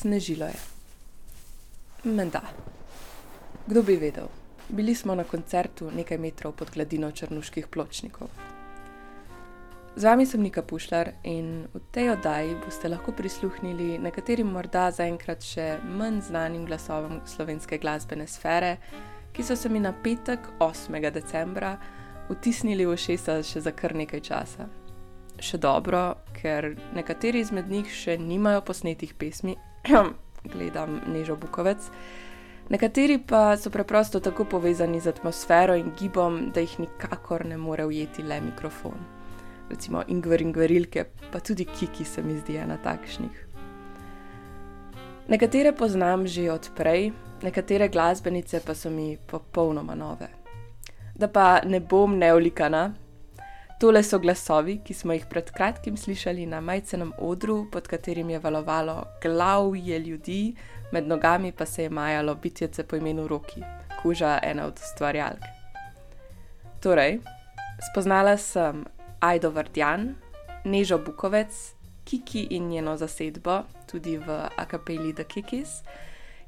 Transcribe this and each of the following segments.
Snežilo je. Menda. Kdo bi vedel? Bili smo na koncertu nekaj metrov pod gladino črnuških pločnikov. Z vami sem Nika Pušlar in v tej oddaji boste lahko prisluhnili nekaterim morda zaenkrat še manj znanim glasovom slovenske glasbene sfere, ki so se mi na petek 8. decembra vtisnili v šesa še za kar nekaj časa. Še dobro, ker nekateri izmed njih še nimajo posnetih pesmi, gledam Nežo Bukovec, nekateri pa so preprosto tako povezani z atmosfero in gibom, da jih nikakor ne more ujeti le mikrofon. Recimo Ingver in Gverilke, pa tudi Kiki se mi zdi ena takšnih. Nekatere poznam že odprej, nekatere glasbenice pa so mi popolnoma nove. Da pa ne bom neolikana, Tole so glasovi, ki smo jih pred kratkim slišali na majcenem odru, pod katerim je valovalo glavje ljudi, med nogami pa se je majalo bitjece po imenu Roki, kuža ena od ustvarjalk. Torej, spoznala sem Aido Vardjan, Nežo Bukovec, Kiki in njeno zasedbo, tudi v akapeli The Kikis,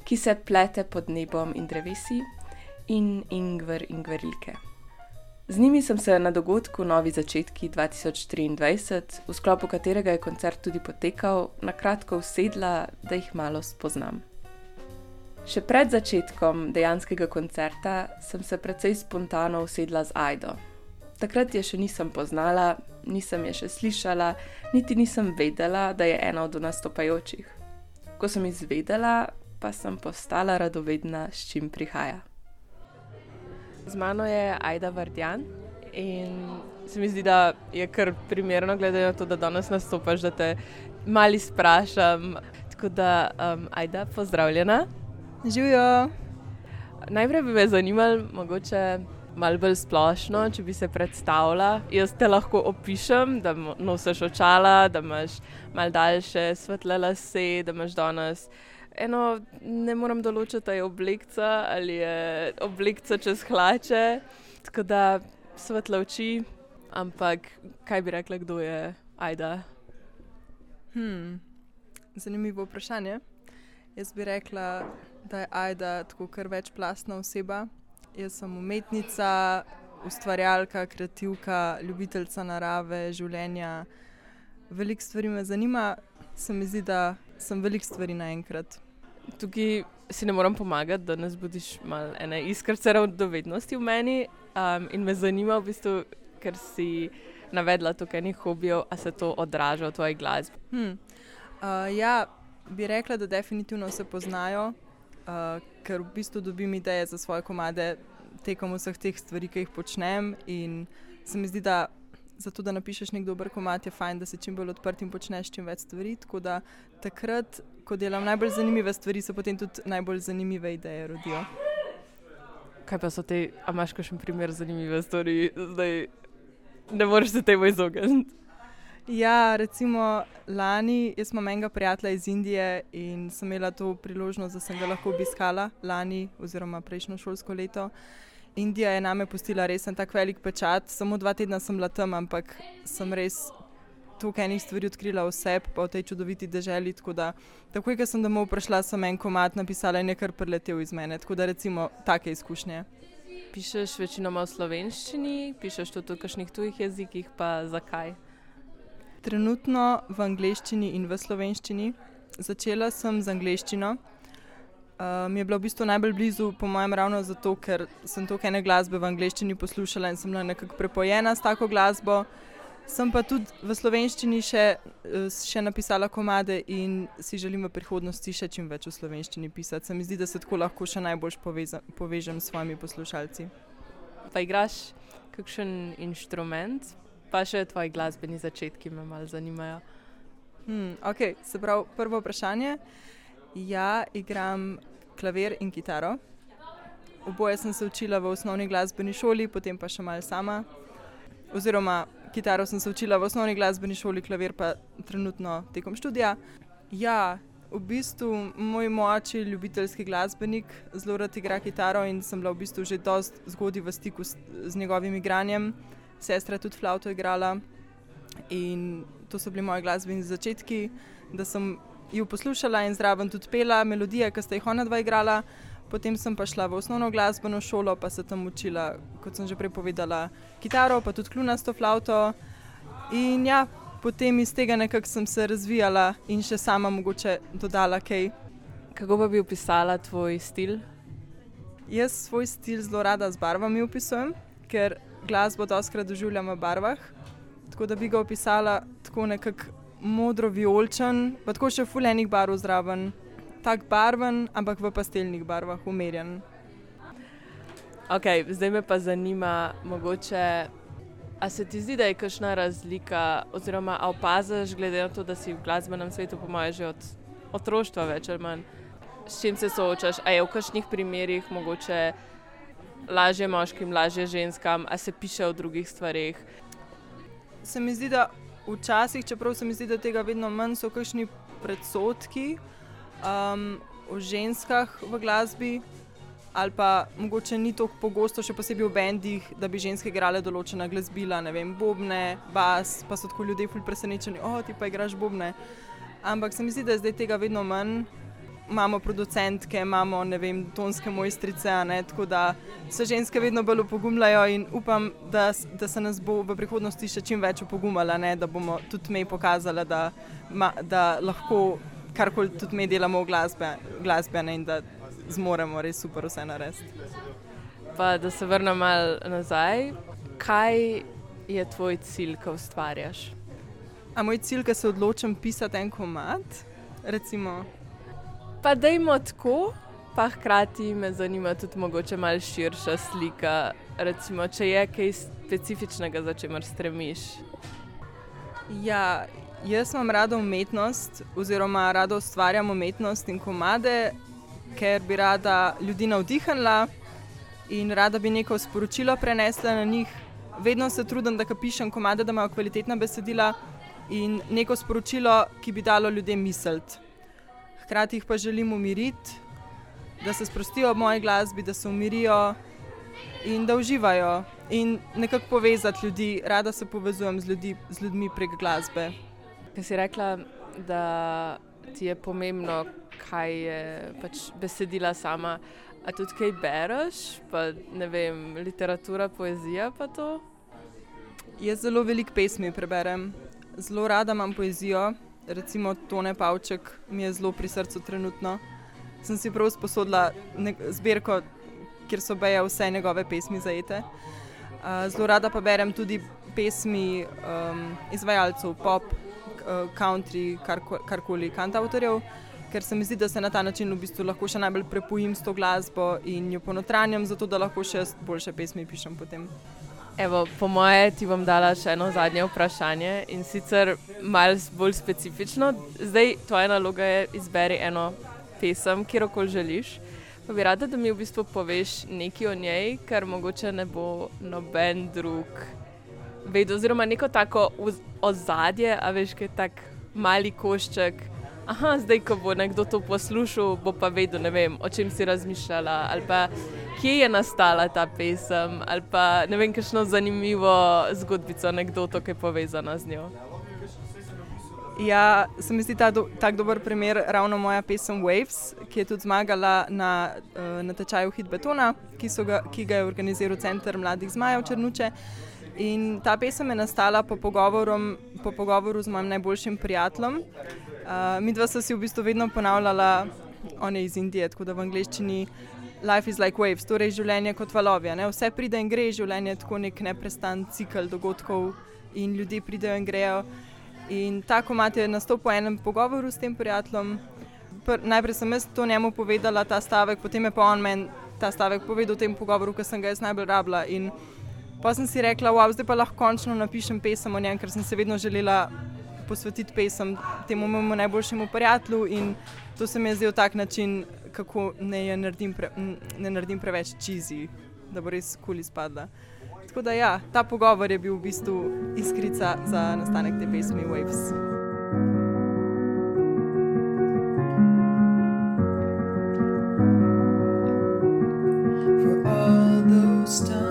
ki se plete pod nebom in drevesi, in Ingver in Gverilke. Z njimi sem se na dogodku Novi začetki 2023, v sklopu katerega je koncert tudi potekal, na kratko usedla, da jih malo spoznam. Še pred začetkom dejanskega koncerta sem se precej spontano usedla z Aido. Takrat je še nisem poznala, nisem je še slišala, niti nisem vedela, da je ena od nastopajočih. Ko sem izvedela, pa sem postala radovedna, s čim prihaja. Z mano je Aida Vardjan in se mi zdi, da je kar primerno, glede na to, da danes nastopaš, da te malo sprašam. Tako da, um, Aida, pozdravljena. Živijo. Najprej bi me zanimalo, mogoče malo bolj splošno, če bi se predstavila. Jaz te lahko opišem, da nosiš očala, da imaš mal daljše svetle lase, da imaš danes eno, ne morem določiti, ali je oblika ali je oblika čez hlače, tako da svetle oči, ampak kaj bi rekla, kdo je Aida? Hmm. Zanimivo vprašanje. Jaz bi rekla, da je Aida tako kar večplastna oseba. Jaz sem umetnica, ustvarjalka, kreativka, ljubiteljca narave, življenja. Veliko stvari me zanima, se mi zdi, da sem veliko stvari naenkrat. Tukaj si ne morem pomagati, da ne zbudiš malo ene iskrce radovednosti v meni. Um, in me zanima, v bistvu, ker si navedla tukaj nekaj hobijev, a se to odraža v tvoji glasbi. Hmm. Uh, ja, bi rekla, da definitivno se poznajo, uh, ker v bistvu dobim ideje za svoje komade tekom vseh teh stvari, ki jih počnem. In se mi zdi, da zato, da napišeš nek dober komat, je fajn, da si čim bolj odprt in počneš čim več stvari. Tako da takrat, ko delam najbolj zanimive stvari, se potem tudi najbolj zanimive ideje rodijo. Kaj pa so te, a imaš kakšen primer zanimive stvari, zdaj ne moreš se temu izogniti? Ja, recimo lani, jaz imam enega prijatelja iz Indije in sem imela to priložnost, da sem ga lahko obiskala lani, oziroma prejšnjo šolsko leto. Indija je name pustila res en tak velik pečat. Samo dva tedna sem bila tam, ampak sem res toliko enih stvari odkrila vse po tej čudoviti deželi. Tako da, takoj, ko sem domov prišla, sem en komat napisala in je kar preletel iz mene. Tako da, recimo, take izkušnje. Pišeš večinoma v slovenščini, pišeš tudi v kakšnih tujih jezikih, pa zakaj? Trenutno v angleščini in v slovenščini. Začela sem z angleščino mi je bilo v bistvu najbolj blizu, po mojem, ravno zato, ker sem toliko ene glasbe v angleščini poslušala in sem bila nekako prepojena s tako glasbo. Sem pa tudi v slovenščini še, eh, še napisala komade in si želim v prihodnosti še čim več v slovenščini pisati. Se mi zdi, da se tako lahko še najbolj povežem s svojimi poslušalci. Pa igraš kakšen inštrument, pa še tvoji glasbeni začetki me malo zanimajo. Hmm, ok, se pravi, prvo vprašanje. Ja, igram klavir in kitaro. Oboje sem se učila v osnovni glasbeni šoli, potem pa še malo sama. Oziroma, kitaro sem se učila v osnovni glasbeni šoli, klavir pa trenutno tekom študija. Ja, v bistvu moj moči je ljubiteljski glasbenik, zelo rad igra kitaro in sem bila v bistvu že dosti zgodaj v stiku s, z njegovim igranjem. Sestra je tudi flauto igrala in to so bili moji glasbeni začetki, da sem jo poslušala in zraven tudi pela melodije, ki sta jih ona dva igrala. Potem sem pa šla v osnovno glasbeno šolo, pa se tam učila, kot sem že prej povedala, kitaro, pa tudi klunasto flauto. In ja, potem iz tega nekako sem se razvijala in še sama mogoče dodala kaj. Kako pa bi opisala tvoj stil? Jaz svoj stil zelo rada z barvami opisujem, ker glasbo doskrat doživljam v barvah. Tako da bi ga opisala tako nekako modro-violčen, pa tako še fulejnih barv zraven. Tak barven, ampak v pastelnih barvah, umerjen. Okay, zdaj me pa zanima, mogoče, a se ti zdi, da je kakšna razlika, oziroma opaziš, glede na to, da si v glasbenem svetu, po mojem, že od otroštva več ali manj. S čim se soočaš? A je v kakšnih primerih mogoče lažje moškim, lažje ženskam, a se piše o drugih stvarih? Se mi zdi, da včasih, čeprav se mi zdi, da tega vedno manj, so kakšni predsotki um, o ženskah v glasbi. Ali pa mogoče ni tako pogosto, še posebej v bendih, da bi ženske igrale določena glasbila, ne vem, bobne, bas, pa so tako ljudje fulj presenečeni, o, ti pa igraš bobne. Ampak se mi zdi, da je zdaj tega vedno manj. Imamo producentke, imamo vem, tonske mojstrice, ne, tako da se ženske vedno bolj opogumljajo in upam, da, da se nas bo v prihodnosti še čim več opogumala, ne, da bomo tudi mi pokazali, da, da lahko karkoli tudi mi delamo v glasbe, glasbe ne, in da zmoremo res super vse narediti. Pa da se vrnem malo nazaj, kaj je tvoj cilj, ko ustvarjaš? A moj cilj, da se odločim pisati en komat? Recimo. Pa da jim tako, pa hkrati me zanima tudi mogoče malo širša slika. Recimo, če je kaj specifičnega, za čemer stremiš. Ja, jaz imam rado umetnost, oziroma rado ustvarjam umetnost in komade, ker bi rada ljudi navdihnila in rada bi neko sporočilo prenesla na njih. Vedno se trudim, da pišem komade, da imajo kvalitetna besedila in neko sporočilo, ki bi dalo ljudem misliti. Hkrati jih pa želim umiriti, da se sprostijo ob moji glasbi, da se umirijo in da uživajo in nekako povezati ljudi. Rada se povezujem z, ljudi, z ljudmi prek glasbe. Kaj si rekla, da ti je pomembno, kaj je pač besedila sama. A tudi kaj bereš, pa ne vem, literatura, poezija pa to? Jaz zelo veliko pesmi preberem, zelo rada imam poezijo, recimo Tone Pavček mi je zelo pri srcu trenutno. Sem si prav sposodila zbirko, kjer so beje vse njegove pesmi zajete. Zelo rada pa berem tudi pesmi um, izvajalcev pop, country, karkoli, kar kantautorjev ker se mi zdi, da se na ta način v bistvu lahko še najbolj prepojim s to glasbo in jo ponotranjam, zato da lahko še boljše pesmi pišem potem. Evo, po moje ti bom dala še eno zadnje vprašanje in sicer malce bolj specifično. Zdaj tvoja naloga je izberi eno pesem, kjerkoli želiš. Pa bi rada, da mi v bistvu poveš nekaj o njej, kar mogoče ne bo noben drug vedel, oziroma neko tako ozadje, a veš, kaj tak mali košček aha, zdaj, ko bo nekdo to poslušal, bo pa vedel, vem, o čem si razmišljala, ali pa kje je nastala ta pesem, ali pa ne vem, kakšno zanimivo zgodbico, anekdoto, ki je povezana z njo. Ja, se mi zdi ta do, tak dober primer, ravno moja pesem Waves, ki je tudi zmagala na, uh, na tečaju Hitbetona, ki, ga, ki ga je organiziral Center mladih zmajev Črnuče. In ta pesem je nastala po, po pogovoru z mojim najboljšim prijateljem, Uh, mi dva sta si v bistvu vedno ponavljala, on je iz Indije, tako da v angleščini life is like waves, torej življenje kot valovje. Ne? Vse pride in gre, življenje je tako nek neprestan cikl dogodkov in ljudje pridejo in grejo. In tako imate nastop po enem pogovoru s tem prijateljem. Pr najprej sem jaz to njemu povedala, ta stavek, potem je pa on meni ta stavek povedal v tem pogovoru, ker sem ga jaz najbolj rabila. In pa sem si rekla, wow, zdaj pa lahko končno napišem pesem o njem, ker sem se vedno želela posvetiti pesem temu mojemu najboljšemu prijatelju. In to se mi je zdel tak način, kako ne naredim, pre, ne naredim preveč čizi, da bo res kul izpadla. Tako da ja, ta pogovor je bil v bistvu iskrica za nastanek te pesmi Waves. lost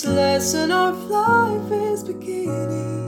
This lesson of life is beginning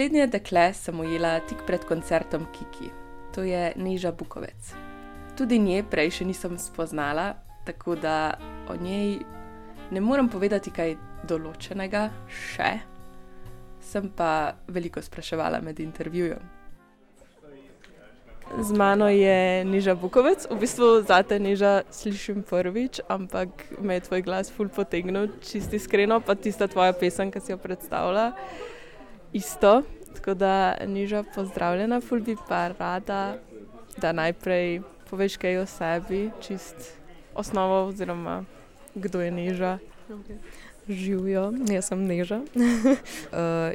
Naslednje dekle sem ujela tik pred koncertom Kiki, to je Neža Bukovec. Tudi nje prej še nisem spoznala, tako da o njej ne morem povedati kaj določenega, še. Sem pa veliko spraševala med intervjujem. Z mano je Niža Bukovec, v bistvu zate Niža slišim prvič, ampak me je tvoj glas ful potegnil, čisti iskreno, pa tista tvoja pesem, ki si jo predstavlja, isto. Tako da Niža pozdravljena, ful bi pa rada, da najprej poveš kaj o sebi, čist osnovo oziroma kdo je Niža. Živijo, jaz sem Neža. uh,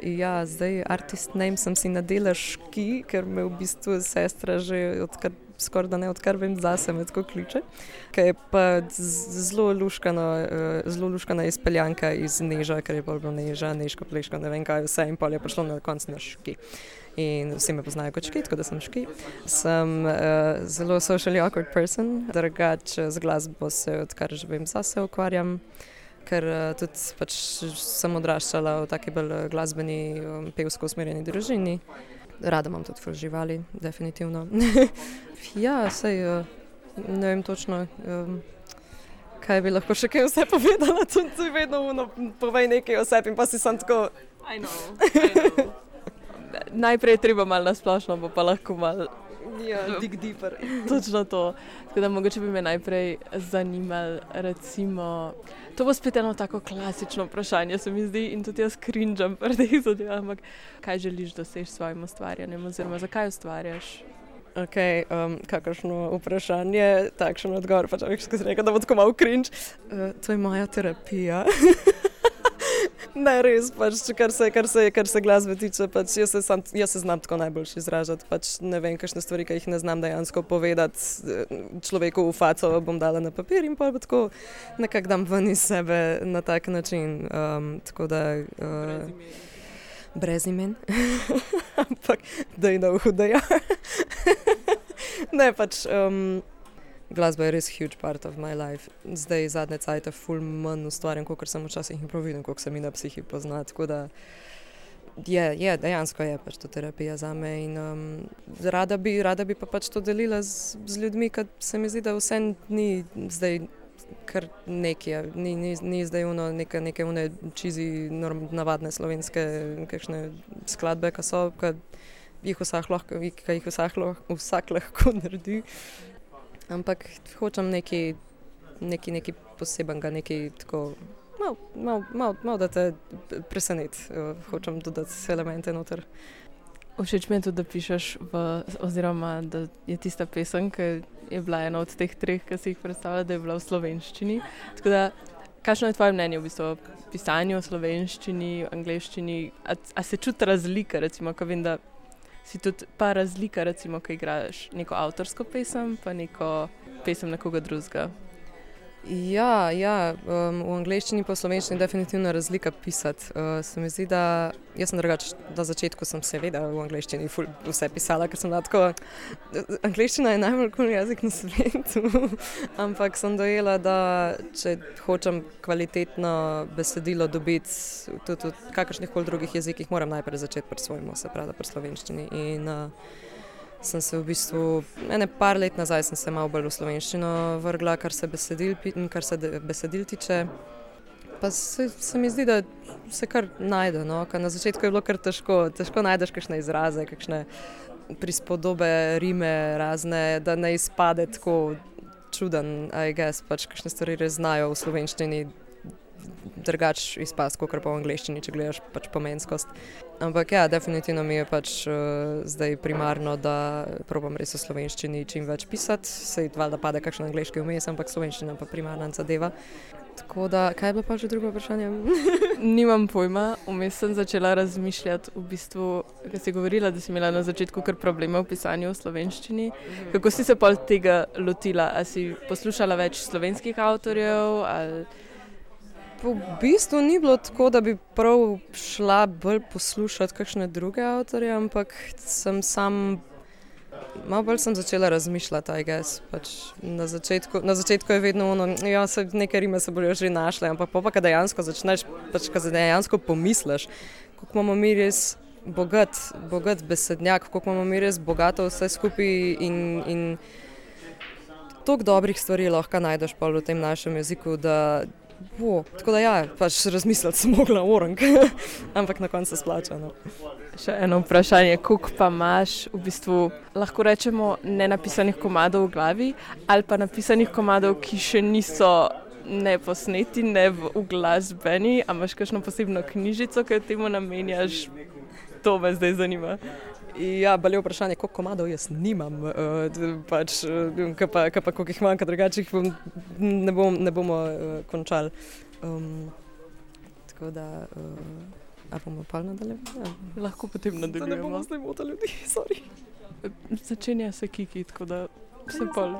ja, zdaj, artist name sem si nadela ški, ker me v bistvu sestra že odkar, skoraj da ne odkar vem zase me tako kliče. Ker je pa zelo luškana, uh, zelo luškana izpeljanka iz Neža, ker je bolj bilo Neža, Nežko, Pleško, ne vem kaj vse in pol je prišlo na konc na ški. In vsi me poznajo kot ški, tako da sem ški. Sem uh, zelo socially awkward person, drugače z glasbo se odkar že vem zase ukvarjam ker uh, tudi pač sem odraščala v taki bolj eh, glasbeni, pevsko usmerjeni družini. Rada imam tudi živali, definitivno. ja, sej uh, ne vem točno. Um, Kaj bi lahko še kaj vse povedala, tudi vedno uno, povej nekaj o sebi in pa si sem tako. I know, I know. Najprej je treba malo nasplošno, pa, pa lahko malo Ja, dig deeper. točno to. Tako da mogoče bi me najprej zanimalo, recimo, to bo spet eno tako klasično vprašanje, se mi zdi, in tudi jaz krinžam pri teh zadevah, ampak kaj želiš doseči s svojim ustvarjanjem, oziroma zakaj ustvarjaš? Ok, um, kakršno vprašanje, takšen odgovor, pač veš, kaj si rekel, da bo tako malo cringe. Uh, to je moja terapija. ne, res, pač, kar se, kar se, kar se glasbe tiče, pač jaz se, sam, jaz se znam tako najboljši izražati. Pač ne vem, kakšne stvari, ki jih ne znam dejansko povedati eh, človeku v faco, bom dala na papir in pa tako nekako dam ven iz sebe na tak način. Um, tako da. Uh, Brez imen, ampak da je na je. ne, pač um, glasba je res huge part of my life. Zdaj zadnje cajt je full manj ustvarjam, kot sem včasih improviziral, kot se mi na psihi pozna. Tako da je, je dejansko je pač to terapija za me. In, um, rada, bi, rada bi pa pač to delila z, z ljudmi, ker se mi zdi, da vse ni zdaj. Kar nekaj, ni, ni, ni zdaj uno, neke, neke une čizi, norm, navadne slovenske kakšne skladbe, ki so, ki jih vsak lahko, ki jih vsak lahko, vsak lahko naredi. Ampak hočem nekaj, nekaj, nekaj posebenega, nekaj tako. Malo, mal, mal, mal, da te preseneti, hočem dodati elemente noter. Všeč mi je tudi, da pišeš, v, oziroma da je tista pesem, ki je bila ena od teh treh, ki si jih predstavlja, da je bila v slovenščini. Tako da, kakšno je tvoje mnenje v bistvu o pisanju v slovenščini, v angleščini? A, a se čuti razlika, recimo, ko vem, da si tudi pa razlika, recimo, ko igraš neko avtorsko pesem, pa neko pesem nekoga drugega. Ja, ja um, v angleščini in slovenščini je definitivno razlika pisati. Uh, se mi zdi, da jaz sem drugač, na začetku sem seveda v angleščini vse pisala, ker sem tako. Angleščina je najbolj kul jezik na svetu, ampak sem dojela, da če hočem kvalitetno besedilo dobiti tudi v kakršnih koli drugih jezikih, moram najprej začeti pri svojemu, se pravi pri slovenščini. In, uh, sem se v bistvu, ene par let nazaj, sem se malo bolj v slovenščino vrgla, kar se besedil, kar se besedil tiče. Pa se, se mi zdi, da se kar najde. No? Na začetku je bilo kar težko, težko najdeš kakšne izraze, kakšne prispodobe, rime, razne, da ne izpade tako čuden, a je gess, pač kakšne stvari res znajo v slovenščini drugače izpasti, kot pa v angleščini, če gledaš pač pomenskost. Ampak ja, definitivno mi je pač uh, zdaj primarno, da probujem res v slovenščini čim več pisati. Sej valjda pade kakšen angliški vmes, ampak slovenščina pa primarna zadeva. Tako da, kaj je bilo pa že drugo vprašanje? Nimam pojma, vmes sem začela razmišljati, v bistvu, ker si govorila, da si imela na začetku kar probleme v pisanju v slovenščini. Kako si se pa tega lotila? A si poslušala več slovenskih avtorjev? Ali... V bistvu ni bilo tako, da bi prav šla bolj poslušati kakšne druge avtorje, ampak sem sam. Malo bolj sem začela razmišljati, aj gess. Pač na, začetku, na začetku je vedno ono, da ja, se nekaj rime se bojo že našle, ampak pa, pa dejansko začneš, pač, ko dejansko pomisliš, kako imamo mi res bogat, bogat besednjak, kako imamo mi res bogato vse skupaj in, in toliko dobrih stvari lahko najdeš v tem našem jeziku. Bo. Tako da, ja, pač razmisliti sem mogla orang, ampak na koncu se splača. No. Še eno vprašanje, koliko pa imaš v bistvu, lahko rečemo, ne napisanih komadov v glavi, ali pa napisanih komadov, ki še niso ne posneti, ne v, v glasbeni, a imaš kakšno posebno knjižico, ki jo temu namenjaš, to me zdaj zanima. Ja, bolje vprašanje, koliko komadov jaz nimam, uh, pač, uh, kaj pa, kaj pa koliko jih manjka, drugače jih bom, ne, bom, ne bomo uh, končali. Um, tako da, uh, a bomo pa nadaljevali? Ja. Lahko potem nadaljujemo. Ne bomo zdaj motali ljudi, sorry. Začenja se kiki, tako da se pol.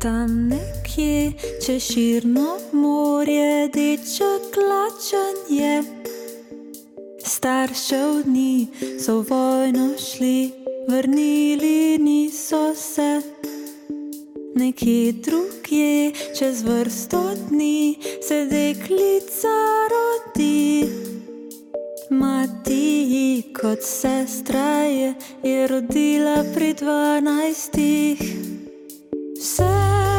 Tam nekje čez širno morje, deček lačen je. Staršev dni so vojno šli, vrnili niso se. Nekje drugje, čez vrsto dni, se deklica rodi. Mati, kot sestra je, je rodila pri dvanajstih. Vse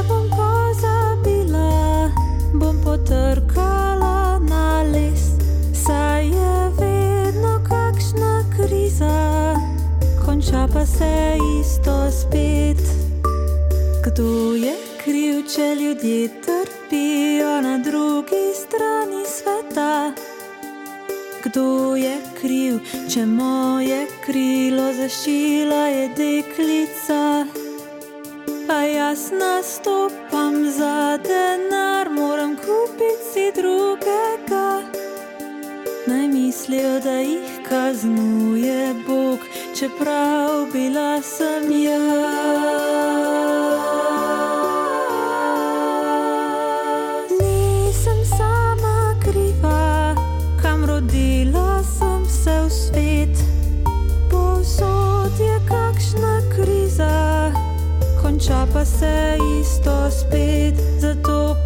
bom pozabila, bom potrkala na les, konča pa se isto spet. Kdo je kriv, če ljudje trpijo na drugi strani sveta? Kdo je kriv, če moje krilo zašila je deklica? Pa jaz nastopam za denar, moram kupiti si drugega. Naj mislijo, da jih kaznuje Bog, čeprav bila sem jaz. Nisem sama kriva, kam rodila sem se v svet. Povsod je kakšna kriza, konča pa se isto spet, zato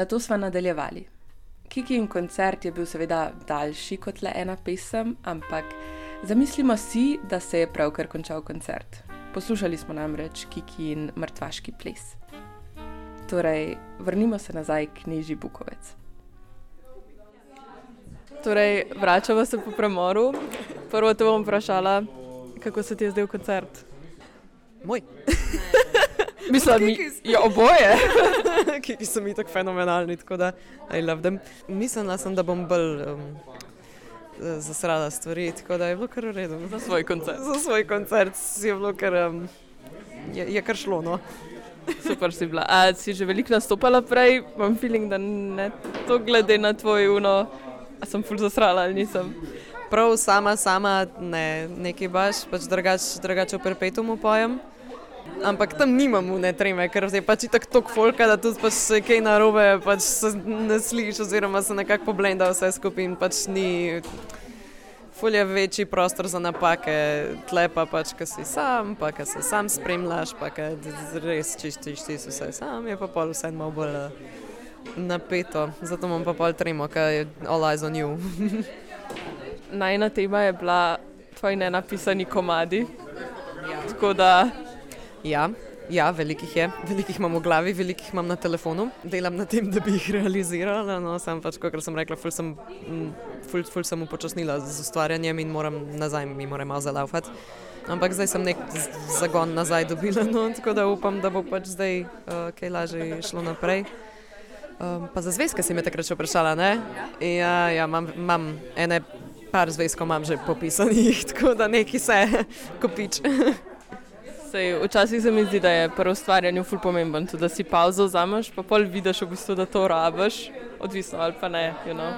Na to smo nadaljevali. Kiki in koncert je bil seveda daljši kot le ena pesem, ampak zamislimo si, da se je pravkar končal koncert. Poslušali smo namreč Kiki in mrtvaški ples. Torej, vrnimo se nazaj k Niži Bukovec. Torej, vračamo se po premoru. Prvo te bom vprašala, kako se ti je zdel koncert? Moj. Mislim, mi je oboje. ki so mi tako fenomenalni, tako da I love them. Mislila sem, da bom bolj um, zasrala stvari, tako da je bilo kar v redu. Za svoj koncert. Za svoj koncert je bilo kar, um, je, je kar šlo. No. Super si bila. A si že veliko nastopala prej, imam feeling, da ne to glede na tvoj uno, a sem ful zasrala ali nisem. Prav sama, sama ne, nekaj baš, pač drugače drugač v perpetumu pojem. Ampak tam nimam ne treme, ker je pač tako folka, da tudi pač se kaj narobe, pač ne slišiš, oziroma se nekako poblenda vse skupaj in pač ni. Ful je večji prostor za napake, tle pa pač, ki si sam, pa ki se sam spremljaš, pa ki res čistiš ti vse sam, je pa pol vse malo bolj eh, napeto. Zato imam pa pol tremo, ker je all eyes on you. Najna tema je bila tvoji nenapisani komadi. Tako da Ja, ja velikih je, velikih imam v glavi, velikih imam na telefonu. Delam na tem, da bi jih realizirala. No, sam pač, kot sem rekla, ful sem, mm, ful, ful sem upočasnila z ustvarjanjem in moram nazaj, mi moram malo zalaufati. Ampak zdaj sem nek zagon nazaj dobila, no, tako da upam, da bo pač zdaj uh, kaj lažje šlo naprej. Um, pa za zvezke si me takrat še vprašala, ne? Ja, ja imam, imam ene par zvezkov, imam že popisanih, tako da neki se kopič. Sej, včasih se mi zdi, da je pri ustvarjanju ful pomemben, tudi da si pauzo vzameš, pa pol vidiš v bistvu, da to rabiš, odvisno ali pa ne. You know?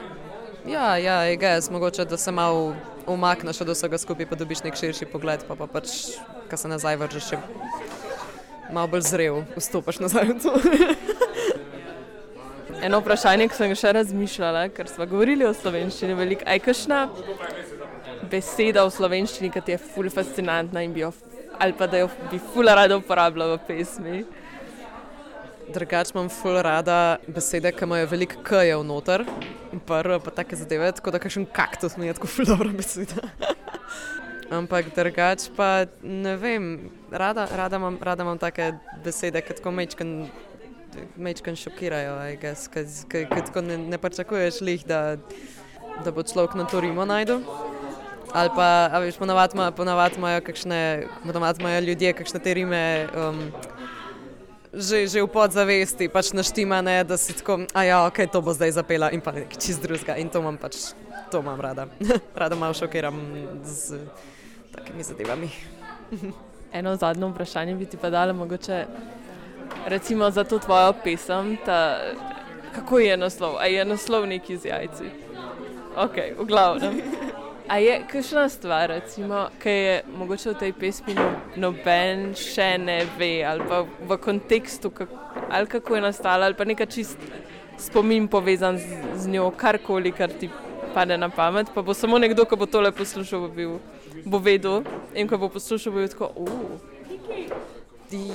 Ja, ja, je gez, mogoče da se malo umakneš od vsega skupaj, pa dobiš nek širši pogled, pa, pa pač, ko se nazaj vržeš, še malo bolj zrel, vstopiš nazaj v to. Eno vprašanje, ki sem ga še razmišljala, ker smo govorili o slovenščini veliko. Aj kakšna beseda v slovenščini, ki ti je ful fascinantna in bi jo, ali pa da jo bi ful rada uporabljala v pesmi. Drugač imam ful rada besede, ki imajo veliko k-jev noter, prvo pa take zadeve, tako da kakšen kaktus mi je tako ful dobra beseda. Ampak drugač pa ne vem, rada, rada, imam, rada imam take besede, ki tako mečken, mečken šokirajo, ki tako ne, ne pričakuješ lih, da, da bo človek na to rimo najdu. Ali pa, a veš, ponavadi imajo, ponavad imajo kakšne, ponavadi imajo ljudje kakšne te rime. Um, že, že v podzavesti pač naštimane, da si tako, a ja, ok, to bo zdaj zapela in pa nekaj čist drugega. In to imam pač, to imam rada. rada malo šokiram z takimi zadevami. Eno zadnjo vprašanje bi ti pa dala, mogoče recimo za to tvojo pesem, ta, kako je naslov? A je naslov neki z jajci? Ok, v glavnem. A je kakšna stvar, recimo, ki je mogoče v tej pesmi no, noben še ne ve, ali pa v kontekstu, kak, ali kako je nastala, ali pa neka čist spomin povezan z, z njo, karkoli, kar ti pade na pamet, pa bo samo nekdo, ki bo tole poslušal, bo, bil, bo vedel in ko bo poslušal, bo bil tako, uf.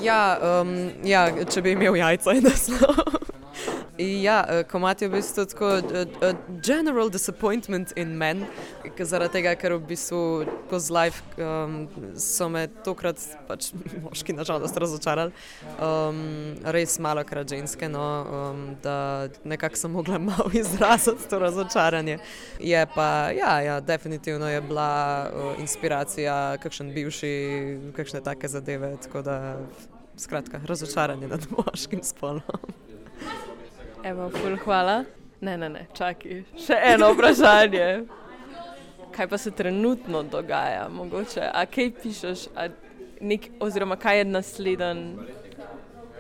Ja, um, ja, če bi imel jajca, je naslov. Ja, eh, komat je v bistvu tako uh, uh, general disappointment in men, zaradi tega, ker v bistvu skozi life um, so me tokrat pač moški nažalost razočarali, um, res malo krat ženske, no, um, da nekako sem mogla malo izraziti to razočaranje. Je pa, ja, ja definitivno je bila uh, inspiracija, kakšen bivši, kakšne take zadeve, tako da skratka, razočaranje nad moškim spolom. Evo, ful, hvala. Ne, ne, ne, čakaj, še eno vprašanje. Kaj pa se trenutno dogaja, mogoče? A kaj pišeš, a nek, oziroma kaj je nasleden,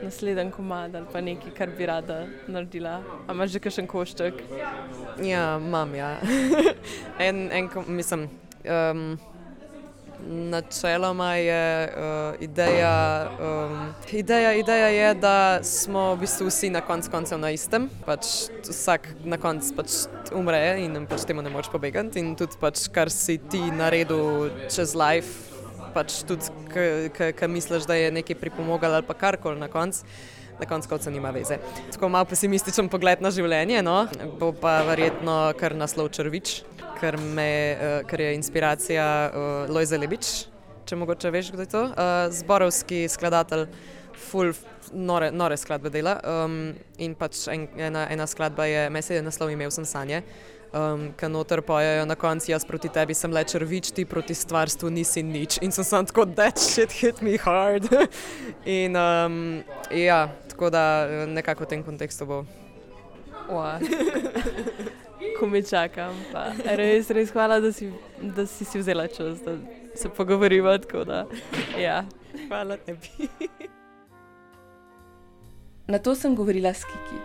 nasleden komad ali pa nekaj, kar bi rada naredila? A imaš že kakšen košček? Ja, imam, ja. en, en, mislim, um, načeloma je uh, ideja, um, ideja, ideja je, da smo v bistvu vsi na koncu koncev na istem. Pač vsak na koncu pač umre in pač temu ne moreš pobegati. In tudi pač, kar si ti naredil čez life, pač tudi, ki misliš, da je nekaj pripomoglo ali pa karkoli na koncu. Na koncu konca nima veze. Tako malo pesimističen pogled na življenje, no? bo pa verjetno kar naslov Črvič, ker, me, uh, ker je inspiracija uh, Lojza Lebič, če mogoče veš, kdo je to. Uh, zborovski skladatelj, full nore, nore skladbe dela. Um, in pač en, ena, ena skladba je, mesi je naslov Imel sem sanje. Um, Kaj noter pojejo na koncu, jaz proti tebi sem le črvič, ti proti stvarstvu nisi nič. In sem sam tako, that shit hit me hard. in um, ja, tako da nekako v tem kontekstu bo. Wow. Ko mi čakam, pa res, res hvala, da si, da si, si vzela čas, da se pogovoriva. Da, ja. Hvala tebi. Na to sem govorila s Kiki.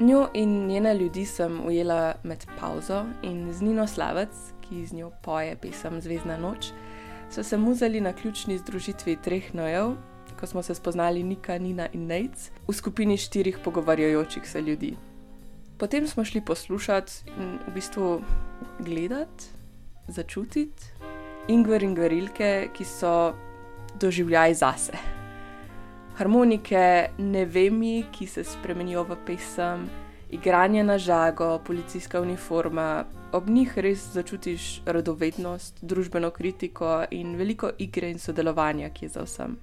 Njo in njene ljudi sem ujela med pauzo in z Nino Slavec, ki z njo poje pesem Zvezdna noč, so se muzali na ključni združitvi treh nojev, ko smo se spoznali Nika, Nina in Nejc, v skupini štirih pogovarjajočih se ljudi. Potem smo šli poslušati in v bistvu gledati, začutiti Ingver in Gverilke, ki so doživljaj zase. Harmonike, ne vem, ki se spremenijo v pesem, igranje na žago, policijska uniforma, ob njih res začutiš radovednost, družbeno kritiko in veliko igre in sodelovanja, ki je za vsem.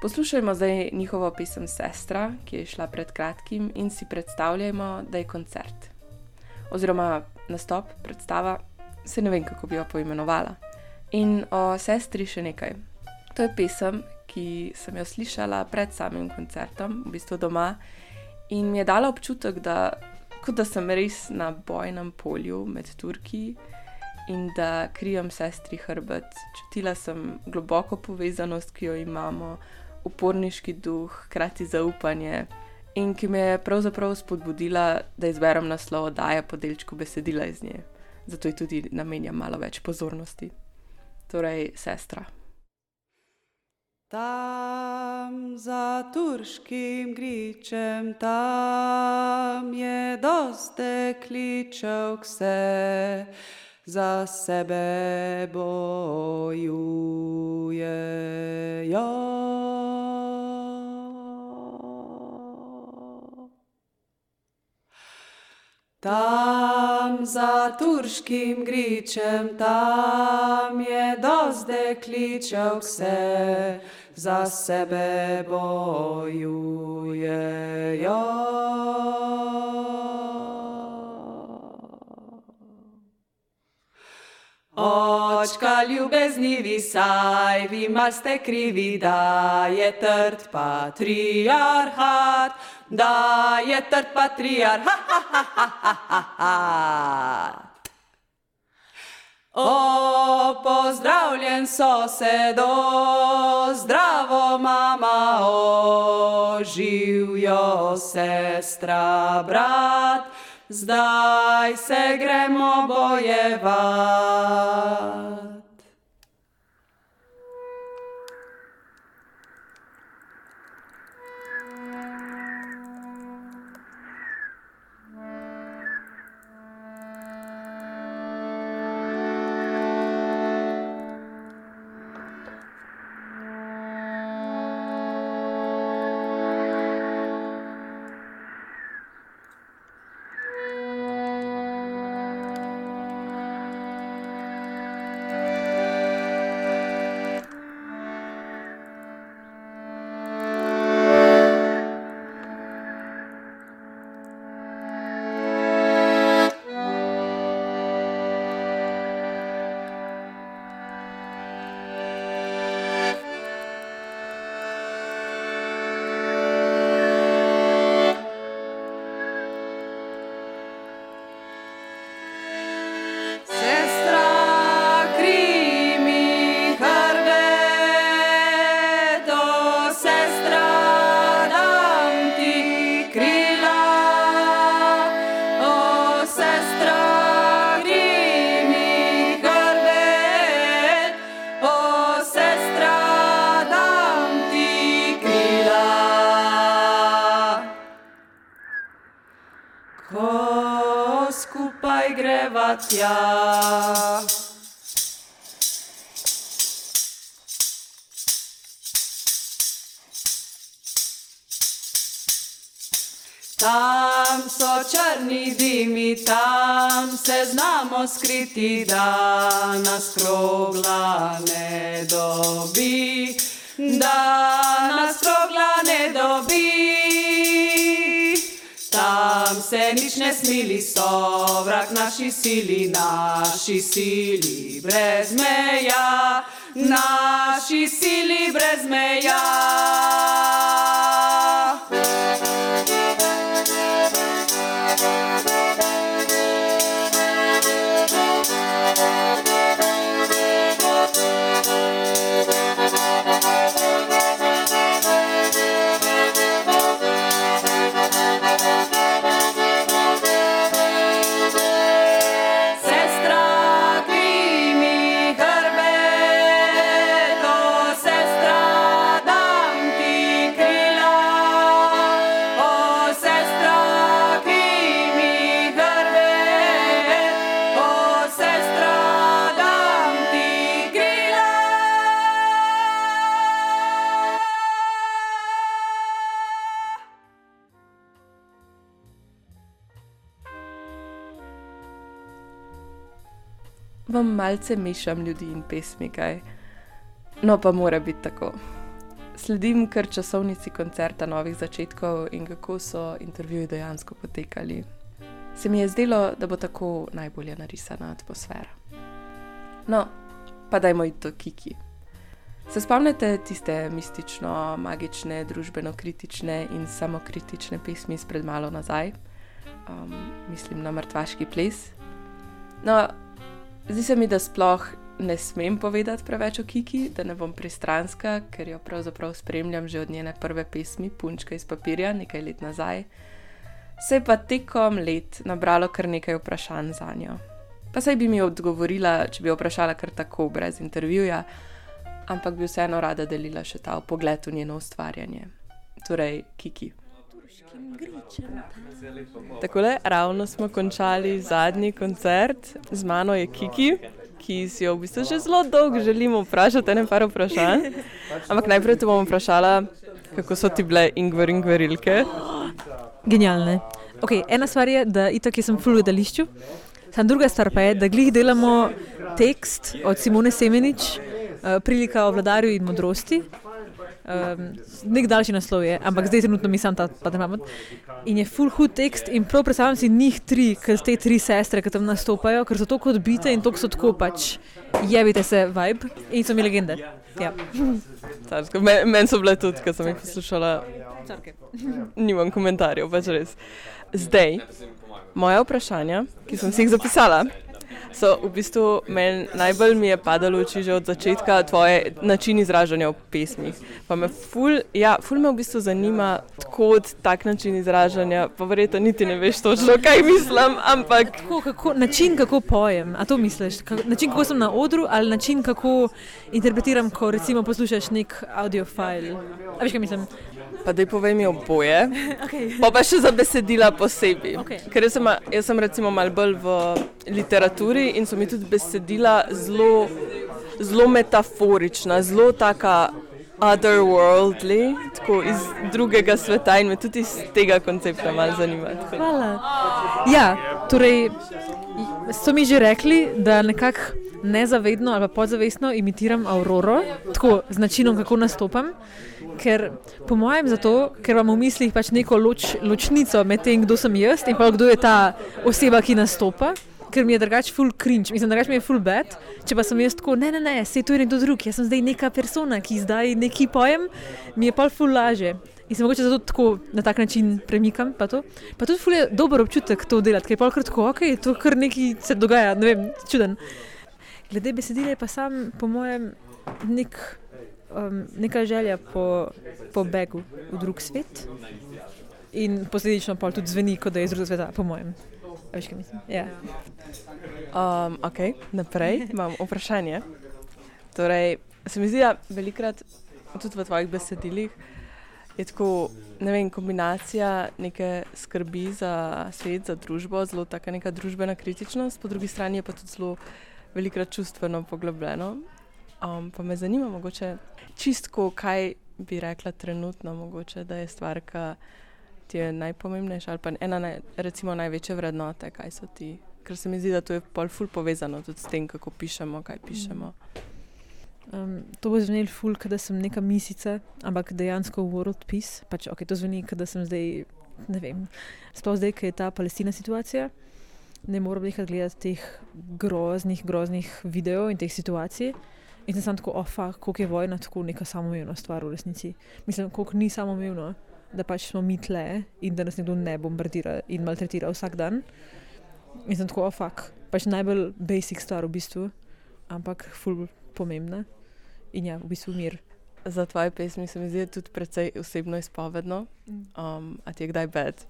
Poslušajmo zdaj njihovo pesem Sestra, ki je šla pred kratkim, in si predstavljajmo, da je koncert. Oziroma nastop, predstava, se ne vem, kako bi jo poimenovala. In o sestri še nekaj. To je pesem, ki sem jo slišala pred samim koncertom, v bistvu doma, in mi je dala občutek, da, da sem res na bojnem polju med Turki in da krijem sestri hrbet. Čutila sem globoko povezanost, ki jo imamo, uporniški duh, hkrati zaupanje. In ki me je pravzaprav spodbudila, da izberem naslov oddaje po delčku besedila iz nje. Zato ji tudi namenjam malo več pozornosti. Torej, sestra. Tam za turškim gričem, tam je doste kličev vse, za sebe bojujejo. Tam za turškim gričem, tam je doste kličev vse, za sebe bojujejo. Očka ljubeznivi saj, vi mal ste krivi, da je trd patriarhat, da je trd patriarhat. O, pozdravljen sosedo, zdravo mama, o, živijo sestra, brat, zdaj se gremo bojevat. Znamo skriti, da nas krogla ne dobi, da nas krogla ne dobi. Tam se nič ne smili, so vrak naši sili, naši sili brez meja, naši sili brez meja. Malce mešam ljudi in pesmi, kaj. No, pa mora biti tako. Sledim kar časovnici koncerta novih začetkov in kako so intervjuji dejansko potekali. Se mi je zdelo, da bo tako najbolje narisana atmosfera. No, pa dajmo iti do Kiki. Se spomnite tiste mistično, magične, družbeno-kritične in samokritične pesmi izpred malo nazaj? Um, mislim na mrtvaški ples. No, Zdi se mi, da sploh ne smem povedati preveč o Kiki, da ne bom pristranska, ker jo pravzaprav spremljam že od njene prve pesmi Punčka iz papirja nekaj let nazaj. Se je pa tekom let nabralo kar nekaj vprašanj za njo. Pa saj bi mi odgovorila, če bi jo vprašala kar tako, brez intervjuja, ampak bi vseeno rada delila še ta pogled v njeno ustvarjanje. Torej, Kiki. Takole, ravno smo končali zadnji koncert, z mano je Kiki, ki si jo v bistvu že zelo dolgo želimo vprašati, ne par vprašanj. Ampak najprej te bom vprašala, kako so ti bile ingver in gverilke. Genialne. Okay, ena stvar je, da itak sem full v gledališču, sam druga stvar pa je, da glih delamo tekst od Simone Semenič, uh, prilika o vladarju in modrosti. Um, nek daljši naslov je, ampak zdaj trenutno mi sam ta pa da imam. In je full hud tekst in prav predstavljam si njih tri, ker te tri sestre, ki tam nastopajo, ker so tako odbite in tako so tako pač, jevite se vibe in so mi legende. Ja. Meni so bile tudi, ker sem jih poslušala, nimam komentarjev, pač res. Zdaj, moja vprašanja, ki sem si jih zapisala, so v bistvu meni najbolj mi je padalo oči že od začetka tvoje način izražanja v pesmih. Pa me ful, ja, ful me v bistvu zanima, kot tak način izražanja, pa verjetno niti ne veš točno, kaj mislim, ampak Kako, kako, način, kako pojem, a to misliš? Način, kako sem na odru, ali način, kako interpretiram, ko recimo poslušaš nek audio file. A veš, kaj mislim? Pa daj povej mi oboje. Okay. Pa pa še za besedila posebej. Okej. Ker jaz sem, jaz sem recimo malo bolj v literaturi in so mi tudi besedila zelo, zelo metaforična, zelo taka otherworldly, tako iz drugega sveta in me tudi iz tega koncepta malo zanima. Tako. Hvala. Ja, torej, so mi že rekli, da nekako nezavedno ali pa podzavestno imitiram Auroro, tako z načinom, kako nastopam. Ker, po mojem, zato, ker imam v mislih pač neko loč, ločnico med tem, kdo sem jaz in kdo je ta oseba, ki nastopa. Ker mi je drugače full cringe, mislim, drugače mi je full bad. Če pa sem jaz tako, ne, ne, ne, se to je nekdo drug, jaz sem zdaj neka persona, ki zdaj neki pojem, mi je pa full laže. In se mogoče zato tako na tak način premikam. Pa, pa tudi ful je dober občutek to delati, ker je pa kar tako, ok, to kar nekaj se dogaja, ne vem, čuden. Glede besedila je pa sam, po mojem, nek, um, neka želja po, po begu v drug svet. In posledično pa tudi zveni, kot da je iz drugega sveta, po mojem. Veš, kaj mislim? Ja. Um, ok, naprej imam vprašanje. Torej, se mi zdi, da velikrat tudi v tvojih besedilih je tako, ne vem, kombinacija neke skrbi za svet, za družbo, zelo taka neka družbena kritičnost, po drugi strani je pa tudi zelo velikrat čustveno poglobljeno. Um, pa me zanima, mogoče čistko, kaj bi rekla trenutno, mogoče, da je stvar, ki ti je najpomembnejša ali pa ena naj, recimo največje vrednote, kaj so ti? Ker se mi zdi, da to je pol ful povezano tudi s tem, kako pišemo, kaj pišemo. Um, to bo zvenelo ful, da sem neka misica, ampak dejansko world peace. Pač, okay, to zveni, da sem zdaj, ne vem, sploh zdaj, ker je ta palestina situacija. Ne morem nekaj gledati teh groznih, groznih videov in teh situacij. In sem samo tako, ofa, oh, koliko je vojna, tako neka samoumevna stvar v resnici. Mislim, koliko ni samoumevno, da pač smo mi tle in da nas nekdo ne bombardira in maltretira vsak dan. In sem tako, ofa, oh, pač najbolj basic stvar v bistvu, ampak ful pomembna. In ja, v bistvu mir. Za tvoje pesmi se mi zdi tudi precej osebno izpovedno. Um, a ti je kdaj bed?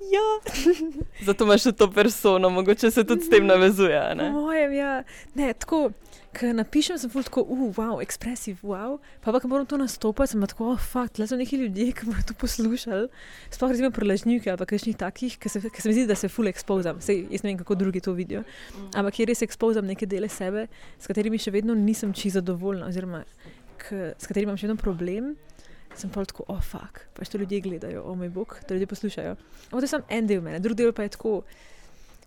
Ja, Zato imaš to persono, mogoče se tudi s tem navezuje. a po Ne? mojem, ja. Ne, tako, ko napišem, sem ful tako, uh, wow, ekspresiv, wow. Pa pa, ko moram to nastopati, sem tako, oh, fakt, le so neki ljudje, ki bodo to poslušali. Sploh recimo prelažniki ali kakšnih takih, ki se, ki se mi zdi, da se ful ekspozam. Sej, jaz ne vem, kako drugi to vidijo. Ampak kjer res ekspozam neke dele sebe, s katerimi še vedno nisem čisto zadovoljna, oziroma k, s katerimi imam še vedno problem. Sem pa tako, oh, fuck, pač to ljudje gledajo, o oh, moj bog, to ljudje poslušajo. Ampak to je samo en del mene, drugi del pa je tako,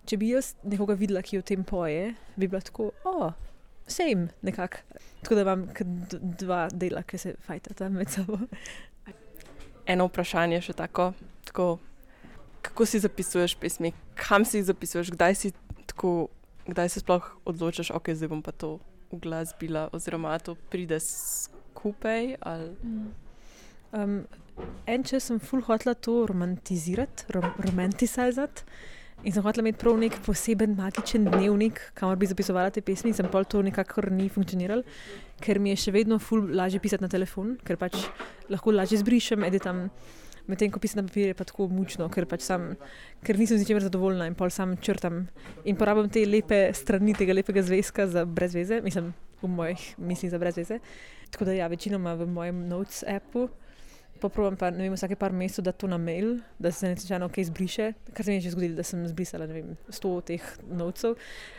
če bi jaz nekoga videla, ki o tem poje, bi bila tako, o, same, nekako. Tako da imam dva dela, ki se fajtata med sabo. Eno vprašanje še tako, tako. Kako si zapisuješ pesmi, kam si jih zapisuješ, kdaj, si tako, kdaj se sploh odločiš, ok, zdaj bom pa to uglasbila, oziroma a to pride skupaj. Ali... Um, en čas sem full hotla to romantizirati, rom romanticizati. In sem hotela imeti prav nek poseben magičen dnevnik, kamor bi zapisovala te pesmi, in sem pol to nikakor ni funkcioniralo, ker mi je še vedno ful lažje pisati na telefon, ker pač lahko lažje zbrišem, editam. Medtem ko pisam na papir, je pa tako mučno, ker, pač sam, ker nisem z ničemer zadovoljna in pol sam črtam. In porabim te lepe strani tega lepega zvezka za brezveze, mislim, v mojih mislih za brezveze. Tako da ja, večinoma v mojem notes appu. Poprobujem pa, vem, vsake par mesecev, da to na mail, da se ne slučajno kaj izbriše, kar se mi je že zgodilo, da sem zbrisala, vem, sto teh notesov.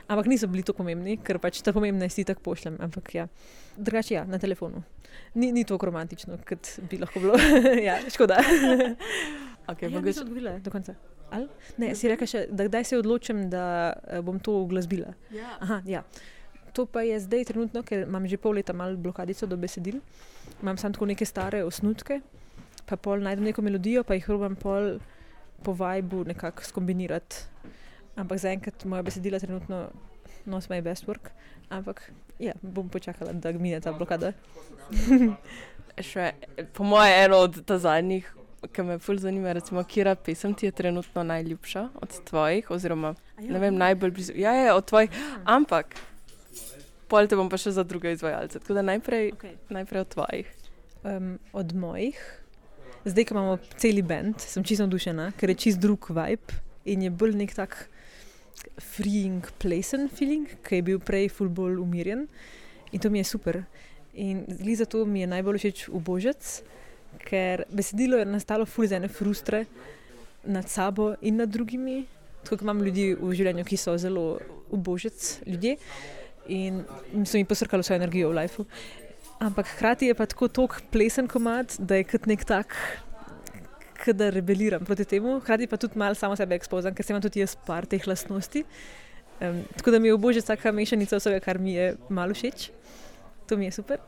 Ampak niso bili to pomembni, ker pač ta pomembna si tako pošljem. Ampak ja, drugače ja, na telefonu. Ni, ni tako romantično, kot bi lahko bilo. ja, škoda. Okay, Ja, mogoče, nisem odgovorila do konca. Ali? Ne, si rekel še, da kdaj se odločim, da eh, bom to uglasbila. Aha, ja. To pa je zdaj trenutno, ker imam že pol leta malo blokadico do besedil. Imam samo tako neke stare osnutke, pa pol najdem neko melodijo, pa jih probam pol po vajbu nekako skombinirati. Ampak zaenkrat moja besedila trenutno nos my best work. Ampak ja, bom počakala, da mine ta blokada. še, po mojem, eno od zadnjih, ki me fulj zanima, recimo, kira pesem ti je trenutno najljubša od tvojih, oziroma ne vem, najbolj blizu. Ja, je od tvojih, ampak pol te bom pa še za druge izvajalce. Tako da najprej, Okay. najprej od tvojih. Um, od mojih, zdaj, ko imamo celi bend, sem čisto navdušena, ker je čist drug vibe in je bolj nek tak freeing, plesen feeling, ki je bil prej ful bolj umirjen in to mi je super. In zli zato mi je najbolj všeč ubožec, ker besedilo je nastalo ful za ene frustre nad sabo in nad drugimi. Tako imam ljudi v življenju, ki so zelo ubožec ljudje in so mi posrkali vso energijo v lifeu. Ampak hkrati je pa tako tok plesen komat, da je kot nek tak, da rebeliram proti temu, hkrati pa tudi malo samo sebe ekspozam, ker se imam tudi jaz par teh lastnosti. Um, tako da mi je obožje taka mešanica vsega, kar mi je malo všeč. To mi je super.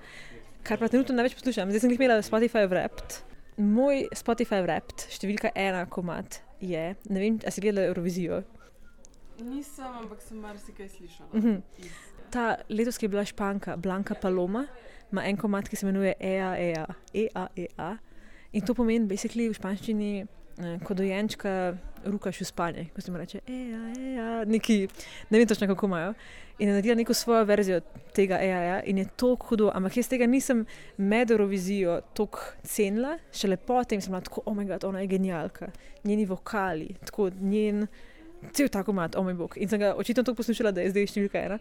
Kar pa trenutno največ poslušam, zdaj sem jih imela Spotify Wrapped. Moj Spotify Wrapped, številka ena komat je, ne vem, ali si gledala Eurovizijo. Nisem, ampak sem marsikaj slišala. Mhm. Ta letos, je bila Španka, Blanka Paloma, ima en komat, ki se imenuje EA, EA, EA, EA. In to pomeni, basically v španščini, eh, ko dojenčka rukaš v spanje, ko se mu reče EA, EA, neki, ne vem točno kako imajo. In je naredila neko svojo verzijo tega EA, EA in je to hudo, ampak jaz tega nisem med Eurovizijo tako cenila, šele potem sem bila tako, oh moj bog, ona je genialka, njeni vokali, tako njen. Cel tako mat, o moj bog. In sem ga očitno tako poslušala, da je zdaj številka ena.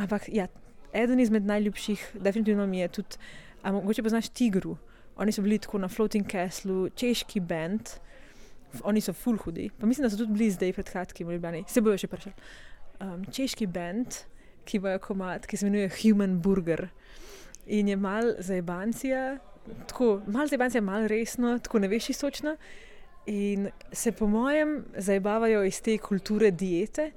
Ampak ja, eden izmed najljubših, definitivno mi je tudi, a mogoče poznaš Tigru. Oni so bili tako na Floating Castlu, češki band, F- oni so full hudi. Pa mislim, da so tudi bili zdaj pred kratkim v Ljubljani, se bojo še prišli. Um, češki band, ki imajo komat, ki se imenuje Human Burger. In je mal za Ebancija, tako mal za Ebancija, mal resno, tako ne veš istočno. In se po mojem zabavajo iz te kulture diete,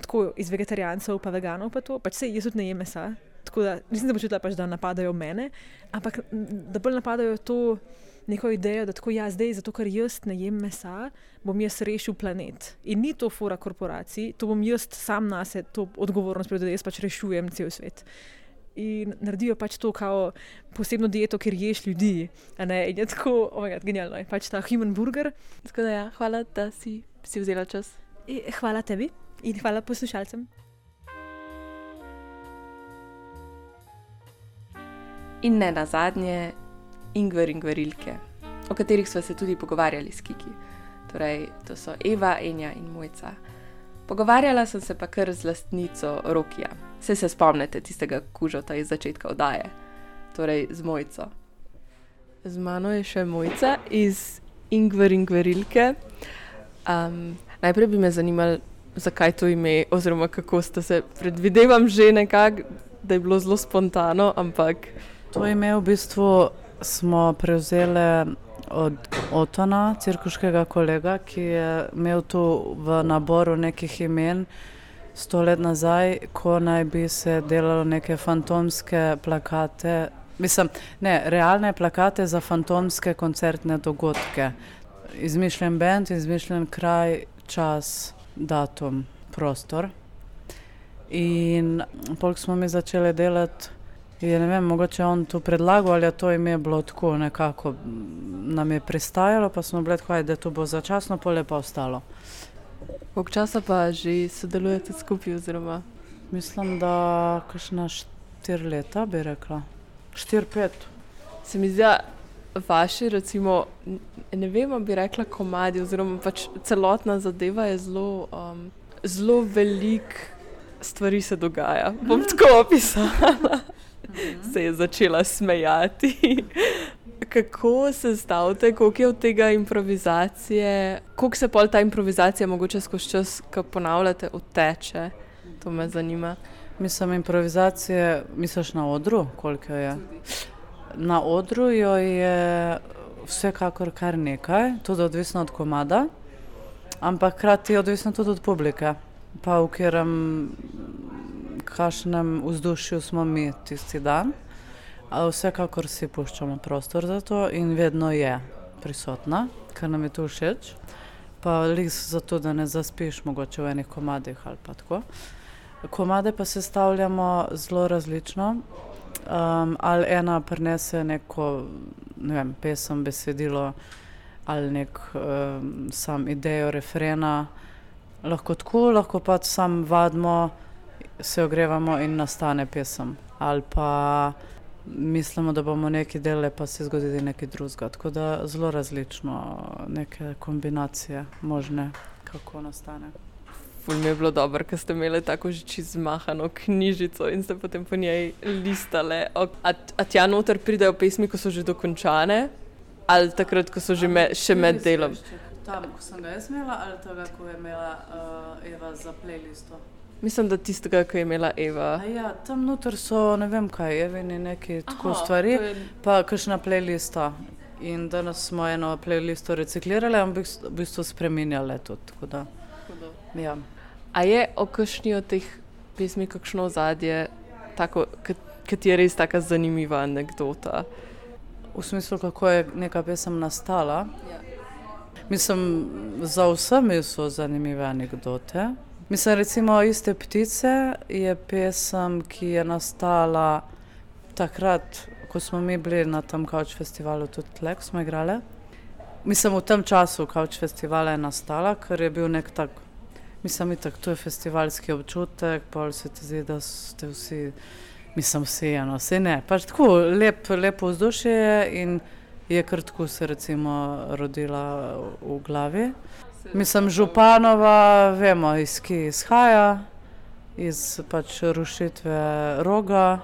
tako iz vegetarijancev, pa veganov, pa to. Pač se jaz tudi ne jem mesa. Tako da nisem se počutila, pač, da napadajo mene, ampak da bolj napadajo to neko idejo, da tako jaz zdaj, zato ker jaz ne jem mesa, bom jaz rešil planet. In ni to fora korporacij, to bom jaz sam na sebe, to odgovornost prevzel, da jaz pač rešujem cel svet. In naredijo pač to kao posebno dieto, ker ješ ljudi. a ne, In je tako, oh my God, genialno je pač ta human burger. Tako da ja, hvala, da si, si vzela čas. E, hvala tebi in hvala poslušalcem. In ne na zadnje, Ingver in Gverilke, o katerih smo se tudi pogovarjali s Kiki. Torej, to so Eva, Enja in Mojca. Pogovarjala sem se pa kar z lastnico Rokija. Vse se spomnite tistega kužota iz začetka oddaje, torej z Mojco. Z mano je še Mojca iz Ingver in Gverilke. Um, najprej bi me zanimalo, zakaj to ime, oziroma kako ste se, predvidevam že nekako, da je bilo zelo spontano, ampak To ime v bistvu smo prevzeli od Otona, cirkuškega kolega, ki je imel tu v naboru nekih imen sto let nazaj, ko naj bi se delalo neke fantomske plakate. Mislim, ne, realne plakate za fantomske koncertne dogodke. Izmišljen bend, izmišljen kraj, čas, datum, prostor. In polk smo mi začeli delati Je, ne vem, mogoče je on to predlagal ali je to ime bilo tako nekako mm, nam je pristajalo, pa smo bili tako, da to bo začasno, pole pa ostalo. koliko časa pa že sodelujete skupaj, oziroma Mislim, da kakšna štiri leta bi rekla. Štiri, pet. se mi zdi, vaši, recimo, ne vem, bi rekla komadi, oziroma pač celotna zadeva je zelo, um, zelo velik stvari se dogaja. Bom tako opisala. Se je začela smejati. Kako se stavite, koliko je od tega improvizacije, koliko se pol ta improvizacija mogoče skozi čas, ko ponavljate, odteče? To me zanima. Mislim, improvizacije, misliš na odru, koliko je? Na odru jo je vsekakor kar nekaj, tudi odvisno od komada, ampak hkrati je odvisno tudi od publike, pa v katerem, kakšnem vzdušju smo mi tisti dan. Vsekakor si puščamo prostor za to in vedno je prisotna, ker nam je to všeč. Pa res zato, da ne zaspiš mogoče v enih komadih ali pa tako. Komade pa sestavljamo zelo različno. Um, ali ena prinese neko ne vem, pesem, besedilo ali nek um, sam idejo, refrena. Lahko tako, lahko pa sam vadimo, se ogrevamo in nastane pesem. Ali pa mislimo, da bomo nekaj delali, pa se zgodi nekaj drugega. Tako da zelo različno, neke kombinacije možne, kako nastane. Ful mi je bilo dobro, ker ste imeli tako že čez zmahano knjižico in ste potem po njej listale. A, a tja noter pridejo pesmi, ko so že dokončane, ali takrat, ko so že me, še med delom. Tam, ko sem ga jaz imela, ali tega, ko je imela uh, Eva za playlisto. Mislim, da tistega, ki je imela Eva. A ja, tam noter so ne vem kaj, Evini neki tako Aha, stvari, je- pa kakšna playlista. In danes smo eno playlisto reciklirali, ampak v bistvu spremenjali tudi. tako Da, ja. A je o kakšni od teh pesmi kakšno ozadje, tako, ki ti je res tako zanimiva anekdota? V smislu, kako je neka pesem nastala. Mislim, za vsemi so zanimive anekdote. Mislim, recimo, iste ptice je pesem, ki je nastala takrat, ko smo mi bili na tem Couch festivalu, tudi ko smo igrali. Mislim, v tem času Couch festivala je nastala, ker je bil nek tak, mislim, to je festivalski občutek, pa se ti zdi, da ste vsi, mislim, vsi eno, vse ne. Pač tako lep, lepo vzdušje je in je kar tako se recimo rodila v glavi. Mislim, Županova, vemo, iz kje izhaja, iz pač rušitve roga.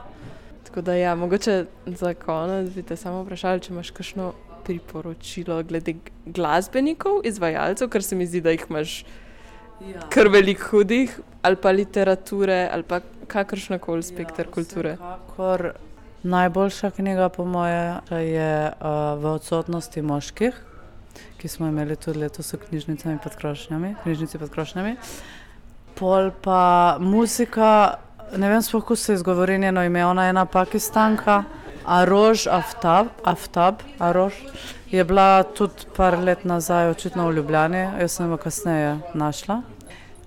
Tako da, ja, mogoče za konec bi te samo vprašali, če imaš kakšno priporočilo glede glasbenikov, izvajalcev, ker se mi zdi, da jih imaš Ja. Kar veliko hudih, ali pa literature, ali pa kakršna koli spektr ja, kulture. Vsekakor najboljša knjiga, po moje, je uh, v odsotnosti moških. ki smo imeli tudi letos v knjižnicami pod krošnjami, knjižnici pod krošnjami. Pol pa muzika, ne vem sploh, kako se izgovori njeno ime, ona je ena pakistanka, Arož Aftab, Aftab Arož, je bila tudi par let nazaj očitno v Ljubljani, jaz sem jo kasneje našla.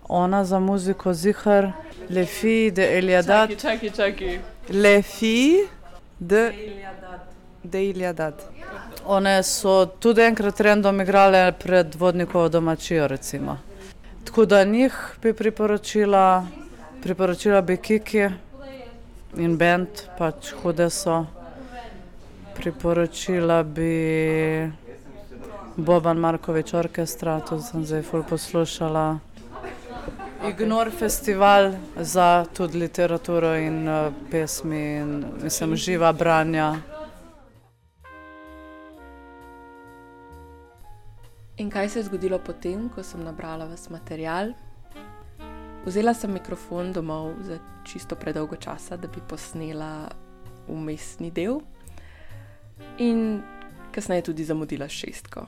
Ona za muziko zihar, Lefi de Eliadat. čakaj, čakaj. Le fi de, de Iliadad. One so tudi enkrat random igrale pred vodnikovo domačijo, recimo. Tako da njih bi priporočila, priporočila bi Kiki in bend, pač hude so. Priporočila bi Boban Markovič orkestra, to sem zdaj ful poslušala. Ignor festival za tudi literaturo in uh, pesmi in mislim živa branja. In kaj se je zgodilo potem, ko sem nabrala vas material? Vzela sem mikrofon domov za čisto predolgo časa, da bi posnela umestni del, in kasneje tudi zamudila šestko.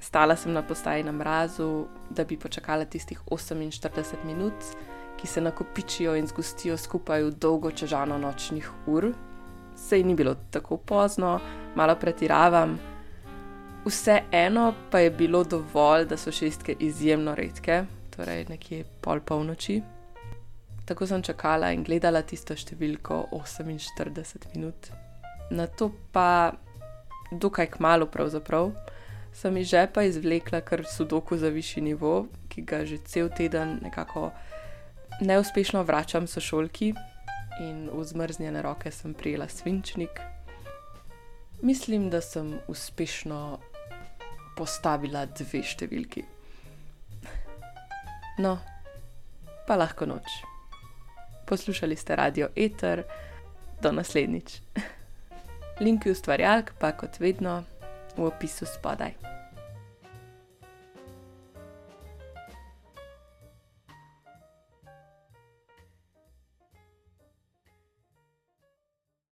Stala sem na postaji na mrazu, da bi počakala tistih 48 minut, ki se nakopičijo in zgostijo skupaj v dolgo čežano nočnih ur. Sej ni bilo tako pozno, malo pretiravam. Vseeno pa je bilo dovolj, da so šestke izjemno redke, torej nekje pol polnoči. Tako sem čakala in gledala tisto številko 48 minut. Na to pa, dokaj kmalo pravzaprav, sem iz žepa izvlekla kar sudoku za višji nivo, ki ga že cel teden nekako neuspešno vračam sošolki, in v zmrznjene roke sem prijela svinčnik. Mislim, da sem uspešno postavila dve številki. No, pa lahko noč. Poslušali ste radio Eter, do naslednjič. Linki ustvarjalk pa kot vedno v opisu spodaj.